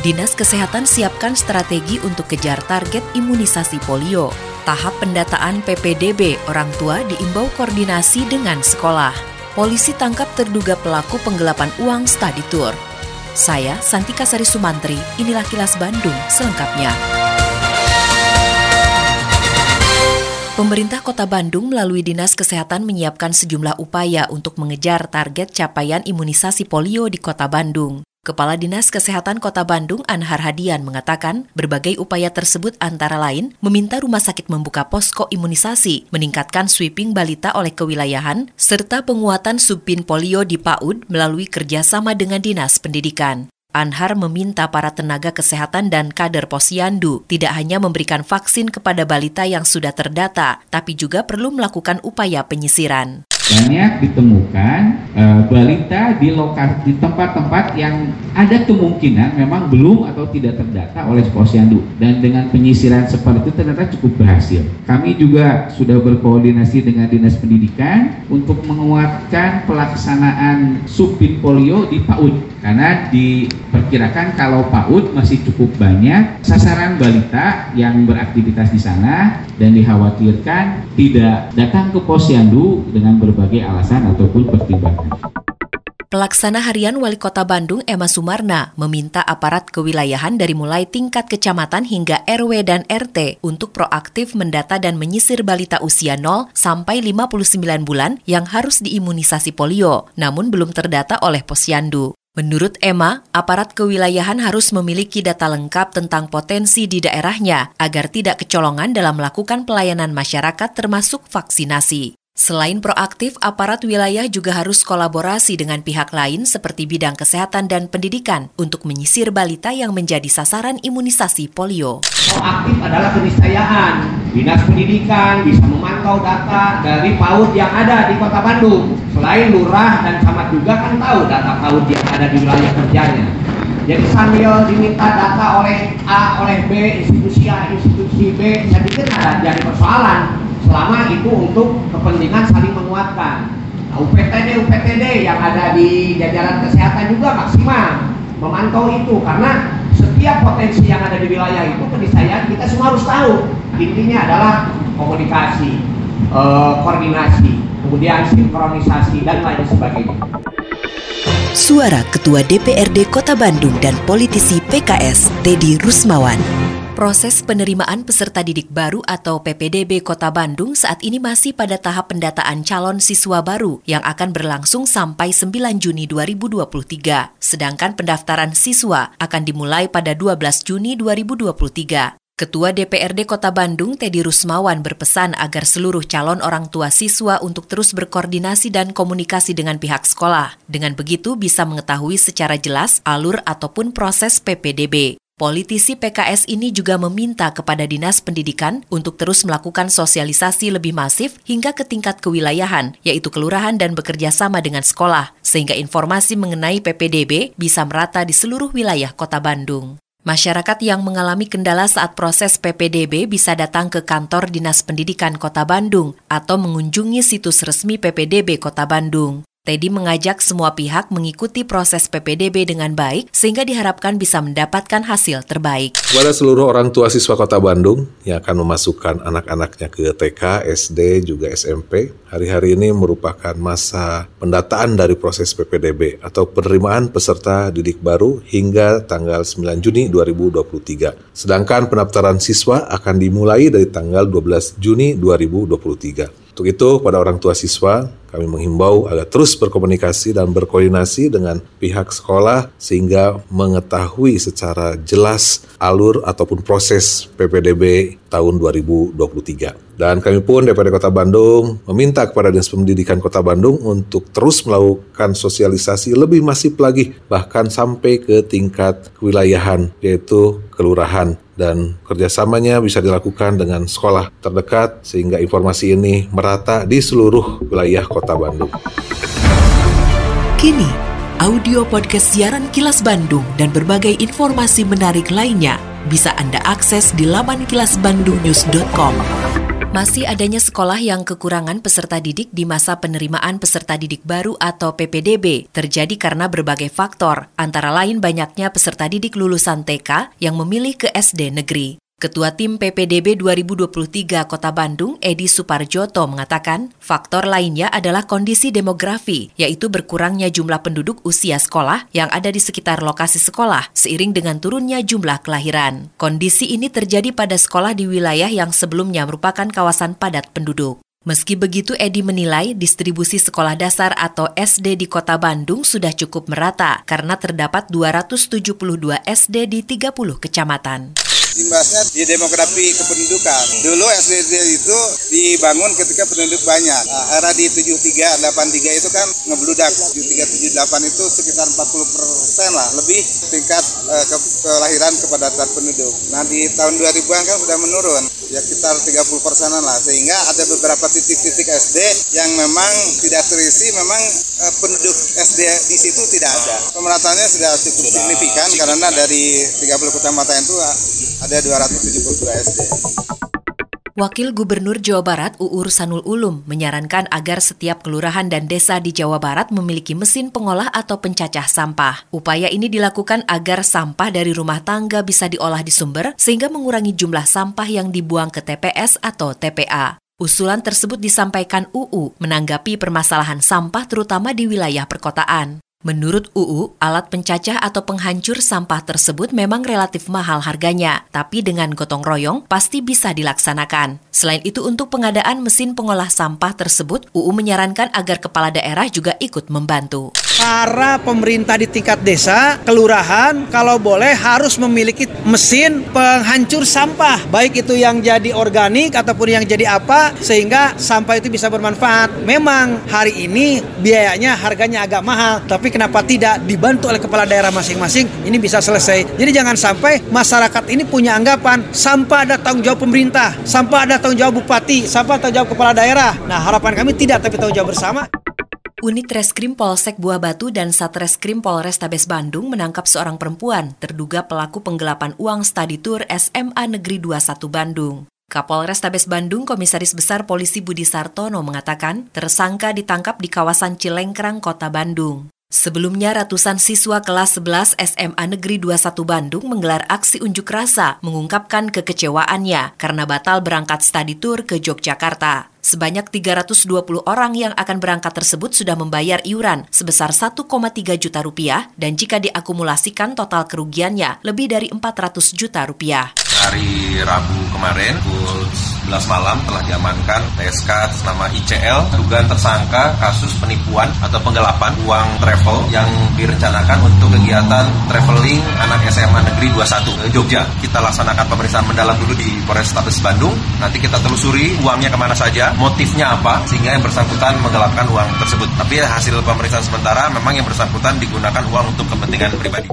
Dinas Kesehatan siapkan strategi untuk kejar target imunisasi polio. Tahap pendataan PPDB orang tua diimbau koordinasi dengan sekolah. Polisi tangkap terduga pelaku penggelapan uang study tour. Saya Santika Sari Sumantri, inilah kilas Bandung selengkapnya. Pemerintah Kota Bandung melalui Dinas Kesehatan menyiapkan sejumlah upaya untuk mengejar target capaian imunisasi polio di Kota Bandung. Kepala Dinas Kesehatan Kota Bandung Anhar Hadian mengatakan berbagai upaya tersebut antara lain meminta rumah sakit membuka posko imunisasi, meningkatkan sweeping balita oleh kewilayahan, serta penguatan subpin polio di PAUD melalui kerjasama dengan Dinas Pendidikan. Anhar meminta para tenaga kesehatan dan kader posyandu tidak hanya memberikan vaksin kepada balita yang sudah terdata, tapi juga perlu melakukan upaya penyisiran banyak ditemukan e, balita di lokasi di tempat-tempat yang ada kemungkinan memang belum atau tidak terdata oleh posyandu dan dengan penyisiran seperti itu ternyata cukup berhasil. Kami juga sudah berkoordinasi dengan dinas pendidikan untuk menguatkan pelaksanaan subpin polio di PAUD karena diperkirakan kalau PAUD masih cukup banyak sasaran balita yang beraktivitas di sana dan dikhawatirkan tidak datang ke posyandu dengan ber berbagai alasan ataupun pertimbangan. Pelaksana harian Wali Kota Bandung Emma Sumarna meminta aparat kewilayahan dari mulai tingkat kecamatan hingga RW dan RT untuk proaktif mendata dan menyisir balita usia 0 sampai 59 bulan yang harus diimunisasi polio, namun belum terdata oleh posyandu. Menurut Emma, aparat kewilayahan harus memiliki data lengkap tentang potensi di daerahnya agar tidak kecolongan dalam melakukan pelayanan masyarakat termasuk vaksinasi. Selain proaktif, aparat wilayah juga harus kolaborasi dengan pihak lain seperti bidang kesehatan dan pendidikan untuk menyisir balita yang menjadi sasaran imunisasi polio. Proaktif adalah keniscayaan. Dinas Pendidikan bisa memantau data dari PAUD yang ada di Kota Bandung. Selain lurah dan camat juga kan tahu data PAUD yang ada di wilayah kerjanya. Jadi sambil diminta data oleh A, oleh B, institusi A, institusi B, saya pikir ada jadi persoalan selama itu untuk kepentingan saling menguatkan. Nah, UPTD UPTD yang ada di jajaran kesehatan juga maksimal memantau itu karena setiap potensi yang ada di wilayah itu keniscayaan kita semua harus tahu. Intinya adalah komunikasi, eh, koordinasi, kemudian sinkronisasi dan lain sebagainya. Suara Ketua DPRD Kota Bandung dan politisi PKS Teddy Rusmawan. Proses penerimaan peserta didik baru atau PPDB Kota Bandung saat ini masih pada tahap pendataan calon siswa baru yang akan berlangsung sampai 9 Juni 2023. Sedangkan pendaftaran siswa akan dimulai pada 12 Juni 2023. Ketua DPRD Kota Bandung, Teddy Rusmawan, berpesan agar seluruh calon orang tua siswa untuk terus berkoordinasi dan komunikasi dengan pihak sekolah. Dengan begitu bisa mengetahui secara jelas alur ataupun proses PPDB. Politisi PKS ini juga meminta kepada Dinas Pendidikan untuk terus melakukan sosialisasi lebih masif hingga ke tingkat kewilayahan, yaitu kelurahan dan bekerja sama dengan sekolah, sehingga informasi mengenai PPDB bisa merata di seluruh wilayah kota Bandung. Masyarakat yang mengalami kendala saat proses PPDB bisa datang ke kantor Dinas Pendidikan Kota Bandung atau mengunjungi situs resmi PPDB Kota Bandung. Teddy mengajak semua pihak mengikuti proses PPDB dengan baik sehingga diharapkan bisa mendapatkan hasil terbaik. Kepada seluruh orang tua siswa Kota Bandung yang akan memasukkan anak-anaknya ke TK, SD, juga SMP, hari-hari ini merupakan masa pendataan dari proses PPDB atau penerimaan peserta didik baru hingga tanggal 9 Juni 2023. Sedangkan pendaftaran siswa akan dimulai dari tanggal 12 Juni 2023. Untuk itu, pada orang tua siswa, kami menghimbau agar terus berkomunikasi dan berkoordinasi dengan pihak sekolah sehingga mengetahui secara jelas alur ataupun proses PPDB tahun 2023. Dan kami pun DPRD Kota Bandung meminta kepada Dinas Pendidikan Kota Bandung untuk terus melakukan sosialisasi lebih masif lagi bahkan sampai ke tingkat kewilayahan yaitu kelurahan dan kerjasamanya bisa dilakukan dengan sekolah terdekat sehingga informasi ini merata di seluruh wilayah kota Bandung. Kini, audio podcast siaran Kilas Bandung dan berbagai informasi menarik lainnya bisa Anda akses di laman kilasbandungnews.com. Masih adanya sekolah yang kekurangan peserta didik di masa penerimaan peserta didik baru atau PPDB terjadi karena berbagai faktor, antara lain banyaknya peserta didik lulusan TK yang memilih ke SD negeri. Ketua Tim PPDB 2023 Kota Bandung, Edi Suparjoto, mengatakan faktor lainnya adalah kondisi demografi, yaitu berkurangnya jumlah penduduk usia sekolah yang ada di sekitar lokasi sekolah seiring dengan turunnya jumlah kelahiran. Kondisi ini terjadi pada sekolah di wilayah yang sebelumnya merupakan kawasan padat penduduk. Meski begitu, Edi menilai distribusi sekolah dasar atau SD di kota Bandung sudah cukup merata karena terdapat 272 SD di 30 kecamatan imbasnya di demografi kependudukan. Dulu SDT itu dibangun ketika penduduk banyak. Nah, era di 73, 83 itu kan ngebludak. 73, 78 itu sekitar 40 persen lah, lebih tingkat uh, ke kelahiran kepadatan penduduk. Nah di tahun 2000-an kan sudah menurun, ya sekitar 30 persenan lah. Sehingga ada beberapa titik-titik SD yang memang tidak terisi, memang uh, penduduk SD di situ tidak ada. Pemerataannya sudah cukup signifikan karena dari 30 kecamatan itu ada 272 SD. Wakil Gubernur Jawa Barat Uur Sanul Ulum menyarankan agar setiap kelurahan dan desa di Jawa Barat memiliki mesin pengolah atau pencacah sampah. Upaya ini dilakukan agar sampah dari rumah tangga bisa diolah di sumber sehingga mengurangi jumlah sampah yang dibuang ke TPS atau TPA. Usulan tersebut disampaikan UU menanggapi permasalahan sampah terutama di wilayah perkotaan. Menurut UU, alat pencacah atau penghancur sampah tersebut memang relatif mahal harganya, tapi dengan gotong royong pasti bisa dilaksanakan. Selain itu, untuk pengadaan mesin pengolah sampah tersebut, UU menyarankan agar kepala daerah juga ikut membantu para pemerintah di tingkat desa, kelurahan, kalau boleh harus memiliki mesin penghancur sampah, baik itu yang jadi organik ataupun yang jadi apa, sehingga sampah itu bisa bermanfaat. Memang hari ini biayanya harganya agak mahal, tapi kenapa tidak dibantu oleh kepala daerah masing-masing, ini bisa selesai. Jadi jangan sampai masyarakat ini punya anggapan sampah ada tanggung jawab pemerintah, sampah ada tanggung jawab bupati, sampah tanggung jawab kepala daerah. Nah harapan kami tidak, tapi tanggung jawab bersama. Unit Reskrim Polsek Buah Batu dan Satreskrim Polrestabes Bandung menangkap seorang perempuan terduga pelaku penggelapan uang studi tour SMA Negeri 21 Bandung. Kapolres Tabes Bandung Komisaris Besar Polisi Budi Sartono mengatakan tersangka ditangkap di kawasan Cilengkrang, Kota Bandung. Sebelumnya ratusan siswa kelas 11 SMA Negeri 21 Bandung menggelar aksi unjuk rasa mengungkapkan kekecewaannya karena batal berangkat studi tour ke Yogyakarta. Sebanyak 320 orang yang akan berangkat tersebut sudah membayar iuran sebesar 1,3 juta rupiah dan jika diakumulasikan total kerugiannya lebih dari 400 juta rupiah. Hari Rabu kemarin 11 malam telah diamankan TSK atas nama ICL dugaan tersangka kasus penipuan atau penggelapan uang travel yang direncanakan untuk kegiatan traveling anak SMA Negeri 21 ke Jogja. Kita laksanakan pemeriksaan mendalam dulu di Polres Tabes Bandung. Nanti kita telusuri uangnya ke mana saja, motifnya apa sehingga yang bersangkutan menggelapkan uang tersebut. Tapi hasil pemeriksaan sementara memang yang bersangkutan digunakan uang untuk kepentingan pribadi.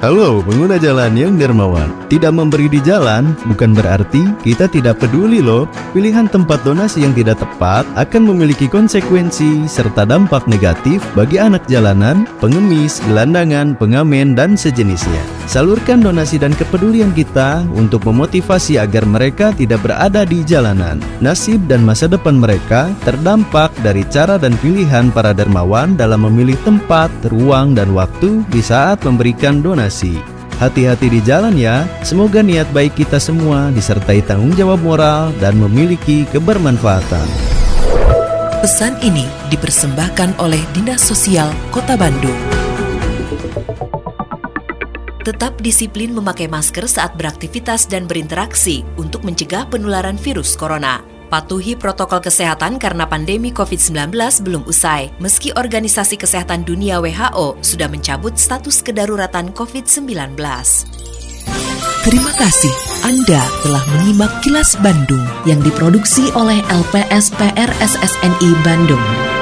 Halo pengguna jalan yang dermawan. Tidak memberi di jalan bukan berarti kita tidak peduli loh. Pilihan tempat donasi yang tidak tepat akan memiliki konsekuensi serta dampak negatif bagi anak jalanan, pengemis, gelandangan, pengamen, dan sejenisnya. Salurkan donasi dan kepedulian kita untuk memotivasi agar mereka tidak berada di jalanan. Nasib dan masa depan mereka terdampak dari cara dan pilihan para dermawan dalam memilih tempat, ruang, dan waktu di saat memberikan donasi Hati-hati di jalan ya, semoga niat baik kita semua disertai tanggung jawab moral dan memiliki kebermanfaatan. Pesan ini dipersembahkan oleh Dinas Sosial Kota Bandung. Tetap disiplin memakai masker saat beraktivitas dan berinteraksi untuk mencegah penularan virus corona. Patuhi protokol kesehatan karena pandemi COVID-19 belum usai, meski Organisasi Kesehatan Dunia WHO sudah mencabut status kedaruratan COVID-19. Terima kasih Anda telah menyimak kilas Bandung yang diproduksi oleh LPSPR SSNI Bandung.